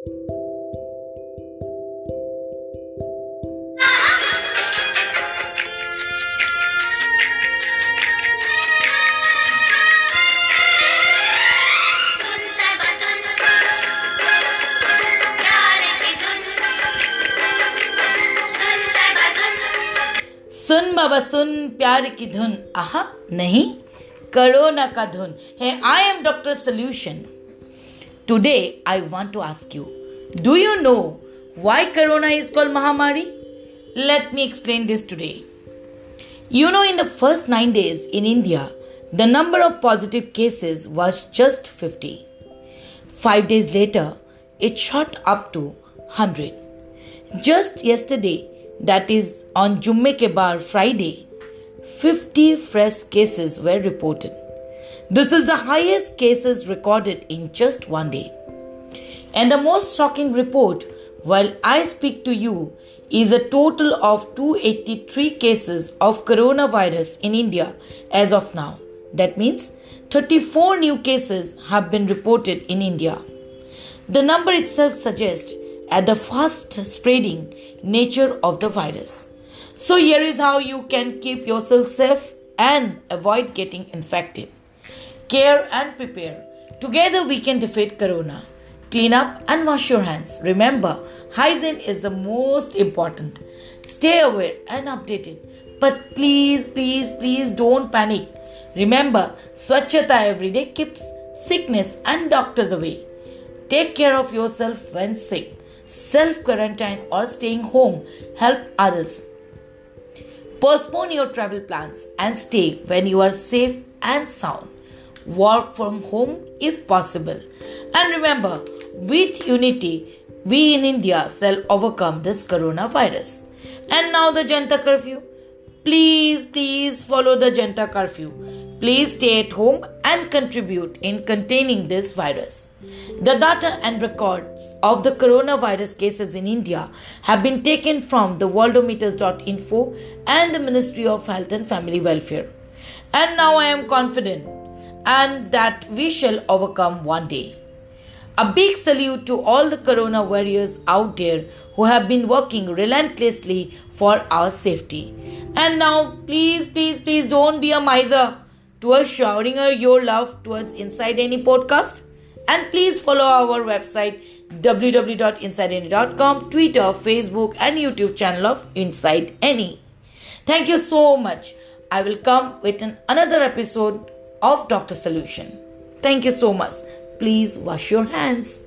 सुन बाबा, सुन, प्यार की धुन। आह, नहीं, करोना का धुन। Hi I am doctor solution Today, I want to ask you Do you know why Corona is called Mahamari? Let me explain this today. You know, in the first nine days in India, the number of positive cases was just 50. Five days later, it shot up to 100. Just yesterday, that is on Jumme Kebar Friday, 50 fresh cases were reported. This is the highest cases recorded in just one day. And the most shocking report while I speak to you is a total of 283 cases of coronavirus in India as of now. That means 34 new cases have been reported in India. The number itself suggests at the fast spreading nature of the virus. So, here is how you can keep yourself safe and avoid getting infected. Care and prepare. Together, we can defeat corona. Clean up and wash your hands. Remember, hygiene is the most important. Stay aware and updated. But please, please, please don't panic. Remember, Swachhata every day keeps sickness and doctors away. Take care of yourself when sick self quarantine, or staying home help others. Postpone your travel plans and stay when you are safe and sound. Work from home if possible. And remember, with unity, we in India shall overcome this coronavirus. And now the Janta curfew. Please, please follow the Janta curfew. Please stay at home and contribute in containing this virus. The data and records of the coronavirus cases in India have been taken from the worldometers.info and the Ministry of Health and Family Welfare. And now I am confident and that we shall overcome one day. A big salute to all the corona warriors out there who have been working relentlessly for our safety. And now, please, please, please don't be a miser towards showering your love towards Insidene podcast. And please follow our website www.insidene.com, Twitter, Facebook, and YouTube channel of Insidene. Thank you so much. I will come with an, another episode of Dr. Solution. Thank you so much. Please wash your hands.